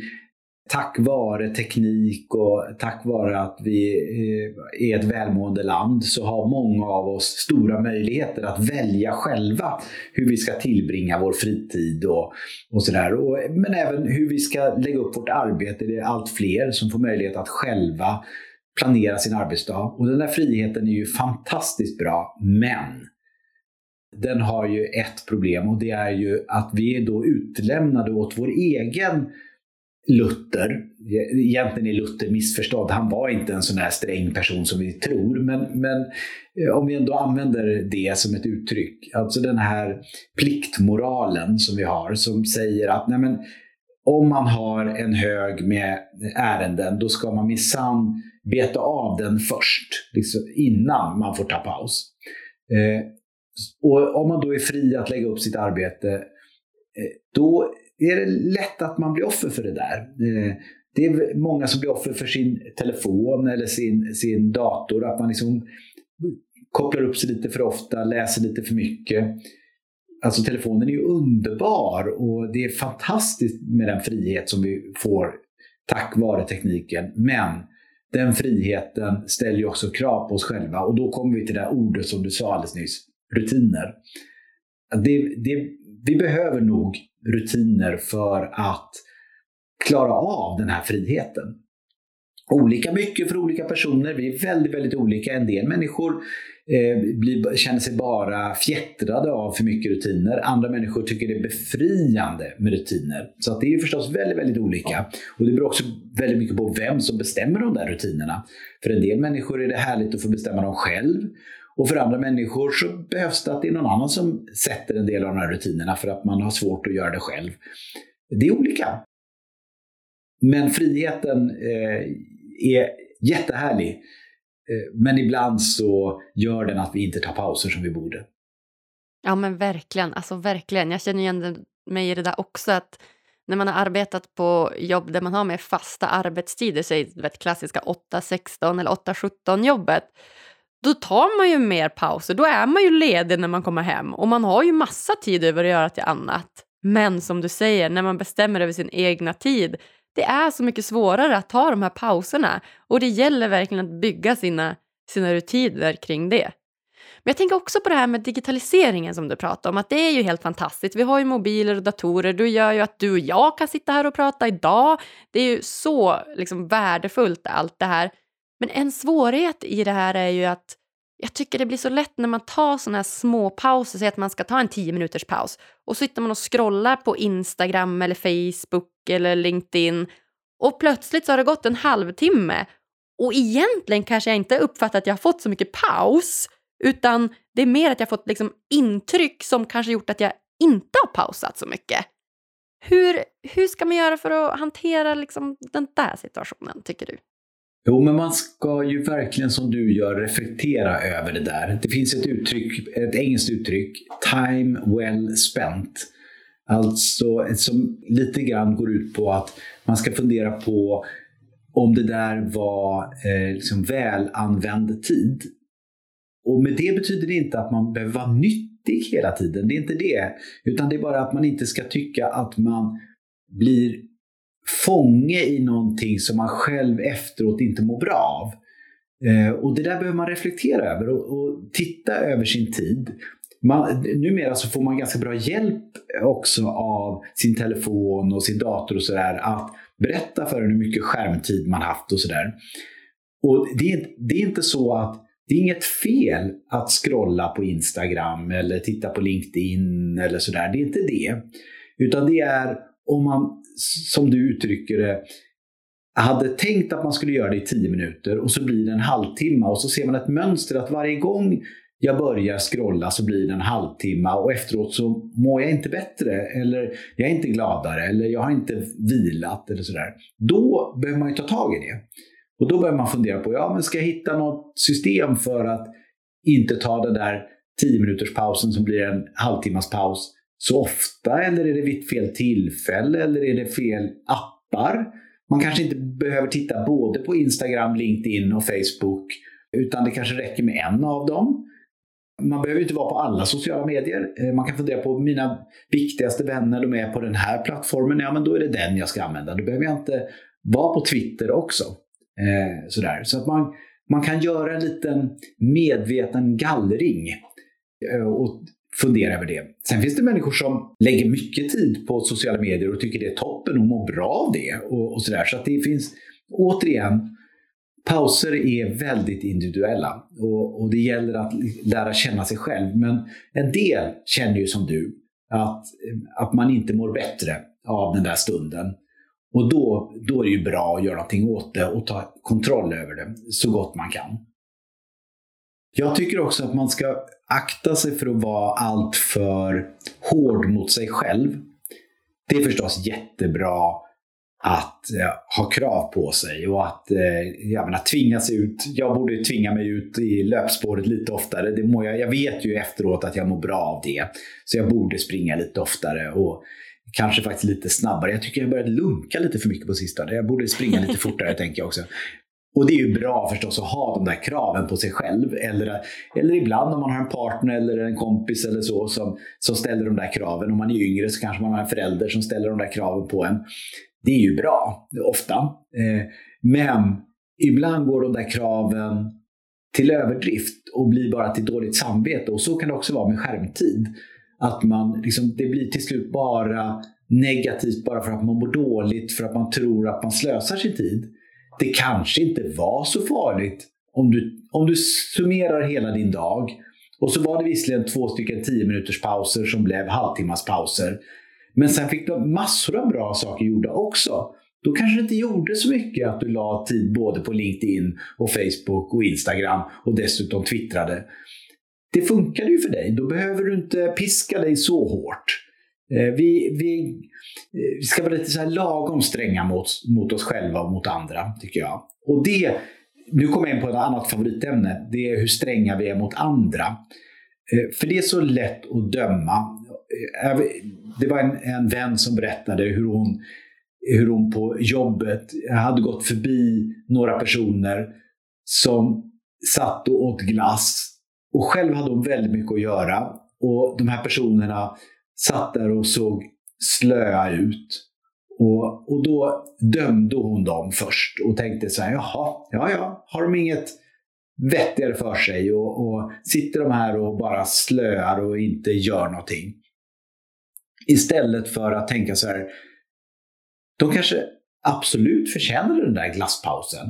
tack vare teknik och tack vare att vi eh, är ett välmående land så har många av oss stora möjligheter att välja själva hur vi ska tillbringa vår fritid och, och sådär. Men även hur vi ska lägga upp vårt arbete. Det är allt fler som får möjlighet att själva planera sin arbetsdag. Och den där friheten är ju fantastiskt bra, men den har ju ett problem och det är ju att vi är då utlämnade åt vår egen Luther. Egentligen är Luther missförstådd. Han var inte en sån här sträng person som vi tror. Men, men eh, om vi ändå använder det som ett uttryck. Alltså den här pliktmoralen som vi har som säger att nej men, om man har en hög med ärenden då ska man minsann beta av den först. Liksom innan man får ta paus. Eh, och om man då är fri att lägga upp sitt arbete eh, då är det lätt att man blir offer för det där. Eh, det är många som blir offer för sin telefon eller sin, sin dator. Att man liksom kopplar upp sig lite för ofta, läser lite för mycket. Alltså telefonen är ju underbar och det är fantastiskt med den frihet som vi får tack vare tekniken. Men den friheten ställer ju också krav på oss själva och då kommer vi till det där ordet som du sa alldeles nyss, rutiner. Det, det, vi behöver nog rutiner för att klara av den här friheten. Olika mycket för olika personer. Vi är väldigt, väldigt olika. En del människor eh, blir, känner sig bara fjättrade av för mycket rutiner. Andra människor tycker det är befriande med rutiner. Så att det är förstås väldigt, väldigt olika. Och det beror också väldigt mycket på vem som bestämmer de där rutinerna. För en del människor är det härligt att få bestämma dem själv. Och för andra människor så behövs det att det är någon annan som sätter en del av de här rutinerna för att man har svårt att göra det själv. Det är olika. Men friheten eh, är jättehärlig. Eh, men ibland så gör den att vi inte tar pauser som vi borde. Ja men verkligen, alltså verkligen. Jag känner igen mig i det där också. att när man har arbetat på jobb där man har med fasta arbetstider, säg det klassiska 8-16 eller 8-17 jobbet, då tar man ju mer pauser. Då är man ju ledig när man kommer hem och man har ju massa tid över att göra till annat. Men som du säger, när man bestämmer över sin egna tid, det är så mycket svårare att ta de här pauserna och det gäller verkligen att bygga sina, sina rutiner kring det. Men jag tänker också på det här med digitaliseringen som du pratade om, att det är ju helt fantastiskt. Vi har ju mobiler och datorer, det gör ju att du och jag kan sitta här och prata idag. Det är ju så liksom värdefullt allt det här. Men en svårighet i det här är ju att jag tycker det blir så lätt när man tar såna här små pauser, säg att man ska ta en tio minuters paus och så sitter man och scrollar på Instagram eller Facebook eller LinkedIn och plötsligt så har det gått en halvtimme och egentligen kanske jag inte uppfattat att jag har fått så mycket paus utan det är mer att jag fått liksom intryck som kanske gjort att jag inte har pausat så mycket. Hur, hur ska man göra för att hantera liksom den där situationen, tycker du? Jo, men man ska ju verkligen som du gör reflektera över det där. Det finns ett uttryck, ett engelskt uttryck, time well spent. Alltså som lite grann går ut på att man ska fundera på om det där var eh, liksom väl använd tid. Och med det betyder det inte att man behöver vara nyttig hela tiden. Det är inte det. Utan det är bara att man inte ska tycka att man blir fånge i någonting som man själv efteråt inte mår bra av. Eh, och det där behöver man reflektera över och, och titta över sin tid. Man, numera så får man ganska bra hjälp också av sin telefon och sin dator och sådär att berätta för en hur mycket skärmtid man haft och sådär. Och det, det är inte så att det är inget fel att scrolla på Instagram eller titta på LinkedIn eller sådär. Det är inte det. Utan det är om man, som du uttrycker det, hade tänkt att man skulle göra det i 10 minuter och så blir det en halvtimme och så ser man ett mönster att varje gång jag börjar scrolla så blir det en halvtimme och efteråt så mår jag inte bättre eller jag är inte gladare eller jag har inte vilat eller sådär. Då behöver man ju ta tag i det. Och då börjar man fundera på, ja men ska jag hitta något system för att inte ta den där 10 minuters pausen som blir en halvtimmas paus så ofta eller är det vid fel tillfälle eller är det fel appar? Man kanske inte behöver titta både på Instagram, LinkedIn och Facebook utan det kanske räcker med en av dem. Man behöver inte vara på alla sociala medier. Eh, man kan fundera på mina viktigaste vänner, de är på den här plattformen. Ja, men då är det den jag ska använda. Då behöver jag inte vara på Twitter också. Eh, sådär. Så att man, man kan göra en liten medveten gallring eh, och fundera över det. Sen finns det människor som lägger mycket tid på sociala medier och tycker det är toppen och mår bra av det. Och, och sådär. Så att det finns, återigen, pauser är väldigt individuella och, och, det gäller att lära känna sig själv. Men en del känner ju som du att, att man inte mår bättre av den där stunden. Och då, då är det ju bra att göra någonting åt det och ta kontroll över det så gott man kan. Jag tycker också att man ska akta sig för att vara alltför hård mot sig själv. Det är förstås jättebra att eh, ha krav på sig och att eh, jag menar, tvinga sig ut. Jag borde tvinga mig ut i löpspåret lite oftare. Det må jag, jag vet ju efteråt att jag mår bra av det. Så jag borde springa lite oftare och kanske faktiskt lite snabbare. Jag tycker jag börjat lunka lite för mycket på sistone. Jag borde springa lite (laughs) fortare tänker jag också. Och det är ju bra förstås att ha de där kraven på sig själv. Eller, eller ibland om man har en partner eller en kompis eller så som, som ställer de där kraven. Om man är yngre så kanske man har en förälder som ställer de där kraven på en. Det är ju bra, ofta. Eh, men ibland går de där kraven till överdrift och blir bara till dåligt samvete. Och så kan det också vara med skärmtid. Att man liksom, det blir till slut bara negativt bara för att man mår dåligt, för att man tror att man slösar sin tid det kanske inte var så farligt om du, om du summerar hela din dag. Och så var det visserligen två stycken 10 minuters pauser som blev halvtimmas pauser. Men sen fick du massor av bra saker gjorda också. Då kanske det inte gjorde så mycket att du la tid både på LinkedIn och Facebook och Instagram och dessutom twittrade. Det funkade ju för dig. Då behöver du inte piska dig så hårt. Eh, vi, vi, vi ska vara lite så här lagom stränga mot, mot oss själva och mot andra, tycker jag. Och det, nu kommer jag in på ett annat favoritämne. Det är hur stränga vi är mot andra. Eh, för det är så lätt att döma. Eh, det var en, en vän som berättade hur hon, hur hon på jobbet hade gått förbi några personer som satt och åt glass. Och själv hade hon väldigt mycket att göra. Och de här personerna satt där och såg slöa ut. Och, och då dömde hon dem först och tänkte så här, jaha, ja ja, har de inget vettigare för sig och, och sitter de här och bara slöar och inte gör någonting. Istället för att tänka så här, de kanske absolut förtjänade den där glasspausen.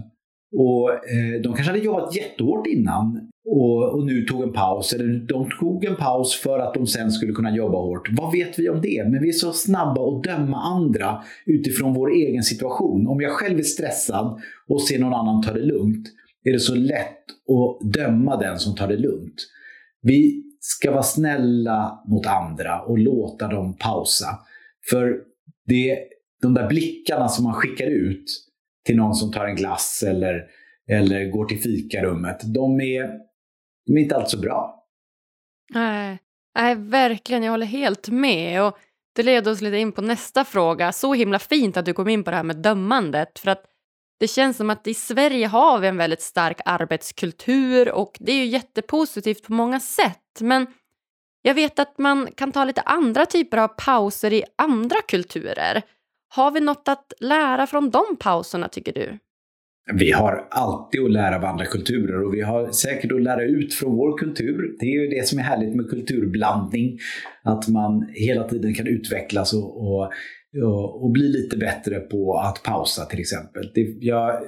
Och eh, De kanske hade jobbat jättehårt innan och, och, nu tog en paus. Eller de tog en paus för att de sen skulle kunna jobba hårt. Vad vet vi om det? Men vi är så snabba att döma andra utifrån vår egen situation. Om jag själv är stressad och ser någon annan ta det lugnt är det så lätt att döma den som tar det lugnt. Vi ska vara snälla mot andra och låta dem pausa. För det, de där blickarna som man skickar ut till någon som tar en glass eller, eller går till fikarummet, de är, de är inte alls så bra. Nej, nej, verkligen. Jag håller helt med. Och det leder oss lite in på nästa fråga. Så himla fint att du kom in på det här med dömandet. För att det känns som att i Sverige har vi en väldigt stark arbetskultur och det är ju jättepositivt på många sätt. Men jag vet att man kan ta lite andra typer av pauser i andra kulturer. Har vi något att lära från de pauserna tycker du? Vi har alltid att lära av andra kulturer och vi har säkert att lära ut från vår kultur. Det är ju det som är härligt med kulturblandning. Att man hela tiden kan utvecklas och, och, och, bli lite bättre på att pausa till exempel. Det, jag eh,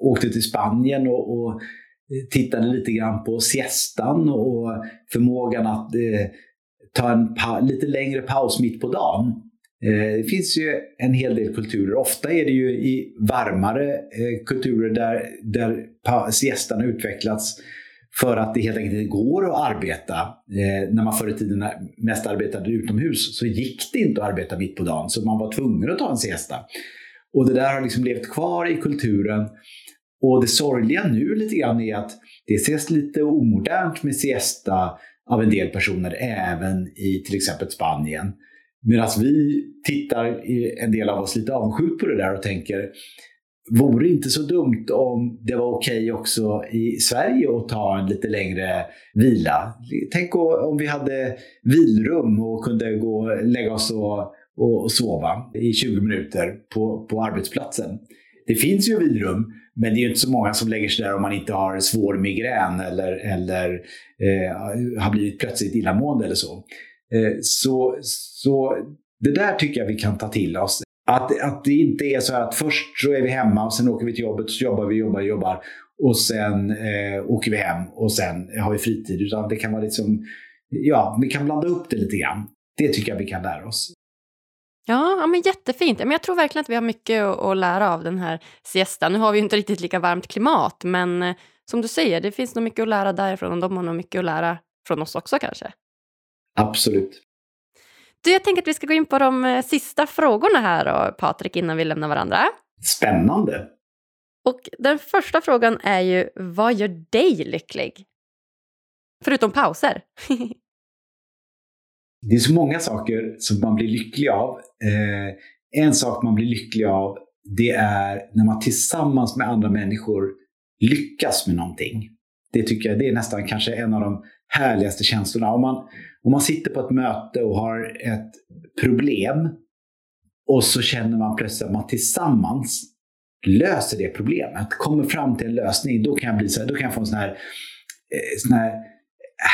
åkte till Spanien och, och eh, tittade lite grann på siestan och förmågan att eh, ta en lite längre paus mitt på dagen. Eh, det finns ju en hel del kulturer. Ofta är det ju i varmare eh, kulturer där, där siestan har utvecklats för att det helt enkelt inte går att arbeta. Eh, när man förr i tiden mest arbetade utomhus så gick det inte att arbeta mitt på dagen så man var tvungen att ta en siesta. Och det där har liksom levt kvar i kulturen. Och det sorgliga nu lite grann är att det ses lite omodernt med siesta av en del personer även i till exempel Spanien. Medan vi tittar, en del av oss, lite avundsjukt på det där och tänker Vore det inte så dumt om det var okej okay också i Sverige att ta en lite längre vila? Tänk om vi hade vilrum och kunde gå och lägga oss och, och sova i 20 minuter på, på arbetsplatsen. Det finns ju vilrum, men det är inte så många som lägger sig där om man inte har svår migrän eller, eller eh, har blivit plötsligt illamående eller så. Eh, så. Så det där tycker jag vi kan ta till oss. Att, att det inte är så att först så är vi hemma och sen åker vi till jobbet, så jobbar vi, jobbar, jobbar och sen eh, åker vi hem och sen har vi fritid. Utan det kan vara liksom, ja, vi kan blanda upp det lite grann. Det tycker jag vi kan lära oss. Ja, ja men jättefint. Men jag tror verkligen att vi har mycket att, lära av den här siestan. Nu har vi ju inte riktigt lika varmt klimat, men eh, som du säger, det finns nog mycket att lära därifrån och de har nog mycket att lära från oss också kanske. Absolut. Du, jag tänker att vi ska gå in på de eh, sista frågorna här då, Patrik, innan vi lämnar varandra. Spännande. Och den första frågan är ju, vad gör dig lycklig? Förutom pauser. (laughs) det är så många saker som man blir lycklig av. Eh, en sak man blir lycklig av, det är när man tillsammans med andra människor lyckas med någonting. Det tycker jag det är nästan kanske en av de härligaste känslorna. Om man, om man sitter på ett möte och har ett problem och så känner man plötsligt att man tillsammans löser det problemet, kommer fram till en lösning, då kan jag, bli så här, då kan jag få en sån här, eh, sån här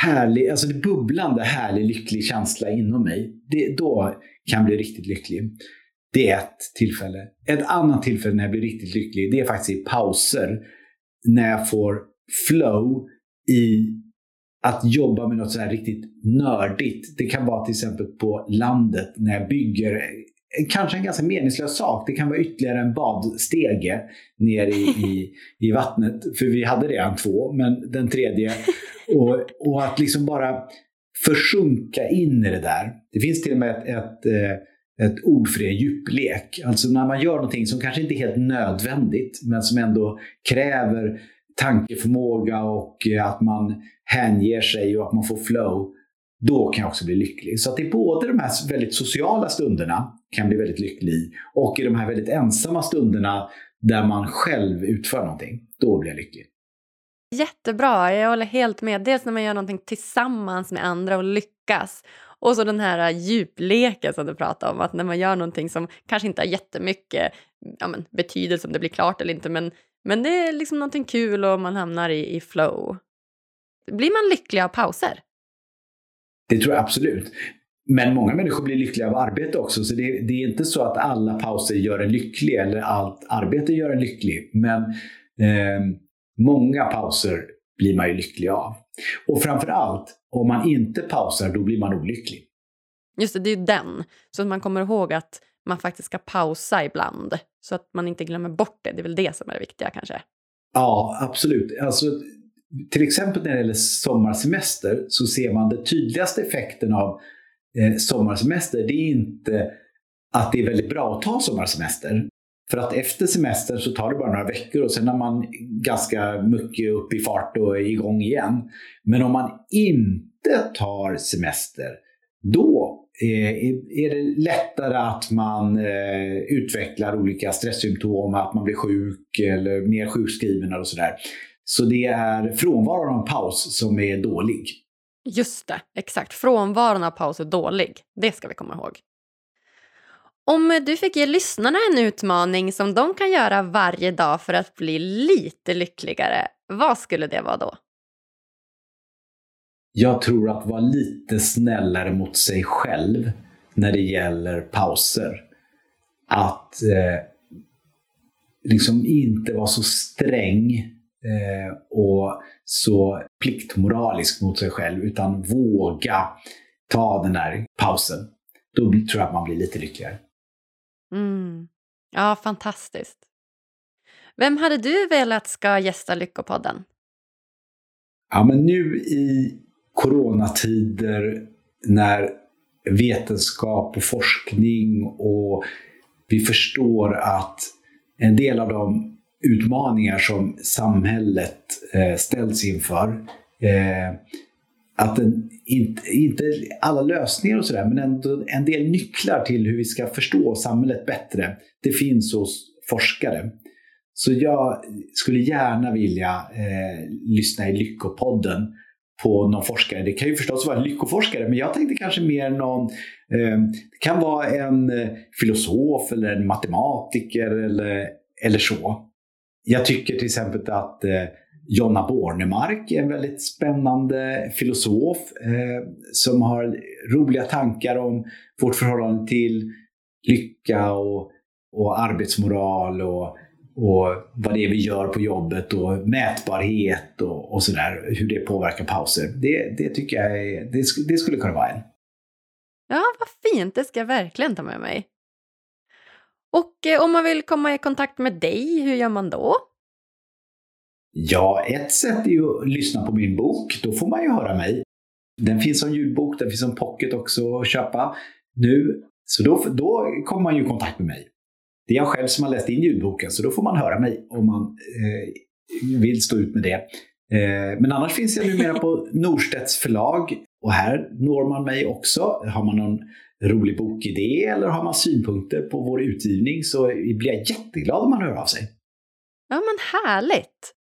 härlig, alltså det bubblande, härlig, lycklig känsla inom mig. Det, då kan jag bli riktigt lycklig. Det är ett tillfälle. Ett annat tillfälle när jag blir riktigt lycklig, det är faktiskt i pauser. När jag får flow i att jobba med något så här riktigt nördigt. Det kan vara till exempel på landet när jag bygger kanske en ganska meningslös sak. Det kan vara ytterligare en badstege ner i, i, i vattnet. För vi hade redan två, men den tredje. Och, och att liksom bara försjunka in i det där. Det finns till och med ett, ett, eh, ett ord för det, djuplek. Alltså när man gör någonting som kanske inte är helt nödvändigt, men som ändå kräver tankeförmåga och eh, att man hänger sig och att man får flow, då kan jag också bli lycklig. Så att det är både de här väldigt sociala stunderna kan bli väldigt lycklig i och i de här väldigt ensamma stunderna där man själv utför någonting, då blir jag lycklig. Jättebra, jag håller helt med. Dels när man gör någonting tillsammans med andra och lyckas. Och så den här djupleken som du pratade om, att när man gör någonting som kanske inte har jättemycket ja, men, betydelse om det blir klart eller inte, men, men det är liksom någonting kul och man hamnar i, i flow. Blir man lycklig av pauser? Det tror jag absolut. Men många människor blir lyckliga av arbete också, så det, det, är inte så att alla pauser gör en lycklig eller allt arbete gör en lycklig. Men Eh, många pauser blir man ju lycklig av. Och framför allt, om man inte pausar, då blir man olycklig. Just det, det är ju den. Så att man kommer ihåg att man faktiskt ska pausa ibland. Så att man inte glömmer bort det. Det är väl det som är det viktiga kanske. Ja, absolut. Alltså, till exempel när det gäller sommarsemester så ser man den tydligaste effekten av eh, sommarsemester. Det är inte att det är väldigt bra att ta sommarsemester. För att efter semestern så tar det bara några veckor och sen är man ganska mycket upp i fart och är igång igen. Men om man inte tar semester, då eh, är det lättare att man eh, utvecklar olika stresssymptom, att man blir sjuk eller mer sjukskriven och sådär. Så det är frånvaron av paus som är dålig. Just det, exakt. Frånvaron av paus är dålig. Det ska vi komma ihåg. Om du fick ge lyssnarna en utmaning som de kan göra varje dag för att bli lite lyckligare, vad skulle det vara då? Jag tror att vara lite snällare mot sig själv när det gäller pauser. Att eh, liksom inte vara så sträng eh, och så pliktmoralisk mot sig själv, utan våga ta den där pausen. Då tror jag att man blir lite lyckligare. Mm. Ja, fantastiskt. Vem hade du velat ska gästa Lyckopodden? Ja, men nu i coronatider när vetenskap och forskning och vi förstår att en del av de utmaningar som samhället eh, ställs inför eh, att den, inte, inte alla lösningar och sådär, men ändå en del nycklar till hur vi ska förstå samhället bättre, det finns hos forskare. Så jag skulle gärna vilja eh, lyssna i Lyckopodden på någon forskare. Det kan ju förstås vara en lyckoforskare, men jag tänkte kanske mer någon, eh, det kan vara en eh, filosof eller en matematiker eller, eller så. Jag tycker till exempel att eh, Jonna Bornemark är en väldigt spännande filosof eh, som har roliga tankar om vårt förhållande till lycka och, och arbetsmoral och, och vad det är vi gör på jobbet och mätbarhet och, och sådär. Hur det påverkar pauser. Det, det tycker jag är, det, det skulle kunna vara en. Ja, vad fint. Det ska jag verkligen ta med mig. Och eh, om man vill komma i kontakt med dig, hur gör man då? Ja, ett sätt är ju att lyssna på min bok. Då får man ju höra mig. Den finns som ljudbok, den finns som pocket också att köpa nu. Så då, då kommer man ju i kontakt med mig. Det är jag själv som har läst in ljudboken, så då får man höra mig om man eh, vill stå ut med det. Eh, men annars finns jag numera på Norstedts förlag och här når man mig också. Har man någon rolig bokidé eller har man synpunkter på vår utgivning så blir jag jätteglad om man hör av sig. Ja men härligt!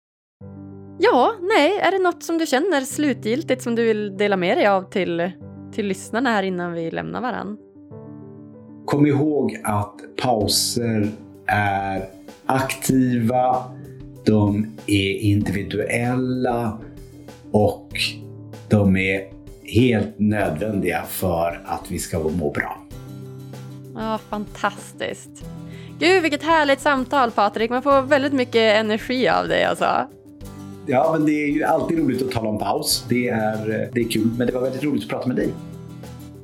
Ja, nej, är det något som du känner slutgiltigt som du vill dela med dig av till, till lyssnarna här innan vi lämnar varann? Kom ihåg att pauser är aktiva, de är individuella och de är helt nödvändiga för att vi ska må bra. Ja, fantastiskt. Gud, vilket härligt samtal Patrik. Man får väldigt mycket energi av dig alltså. Ja, men det är ju alltid roligt att tala om paus. Det är, det är kul, men det var väldigt roligt att prata med dig.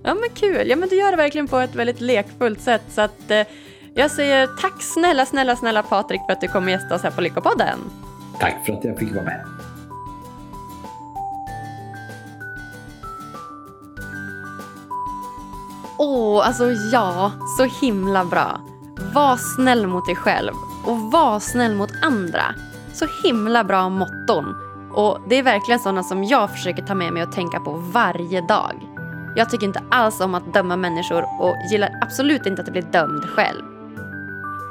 Ja, men kul. Ja, men du gör det verkligen på ett väldigt lekfullt sätt. Så att, eh, jag säger tack snälla, snälla, snälla Patrik för att du kom och gästa oss här på Lyckopodden. Tack för att jag fick vara med. Åh, oh, alltså ja, så himla bra. Var snäll mot dig själv och var snäll mot andra. Så himla bra motton. Och det är verkligen sådana som jag försöker ta med mig och tänka på varje dag. Jag tycker inte alls om att döma människor och gillar absolut inte att bli dömd själv.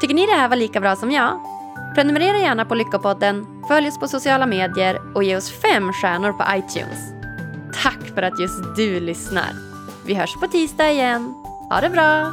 Tycker ni det här var lika bra som jag? Prenumerera gärna på Lyckopodden, följ oss på sociala medier och ge oss fem stjärnor på iTunes. Tack för att just du lyssnar. Vi hörs på tisdag igen. Ha det bra!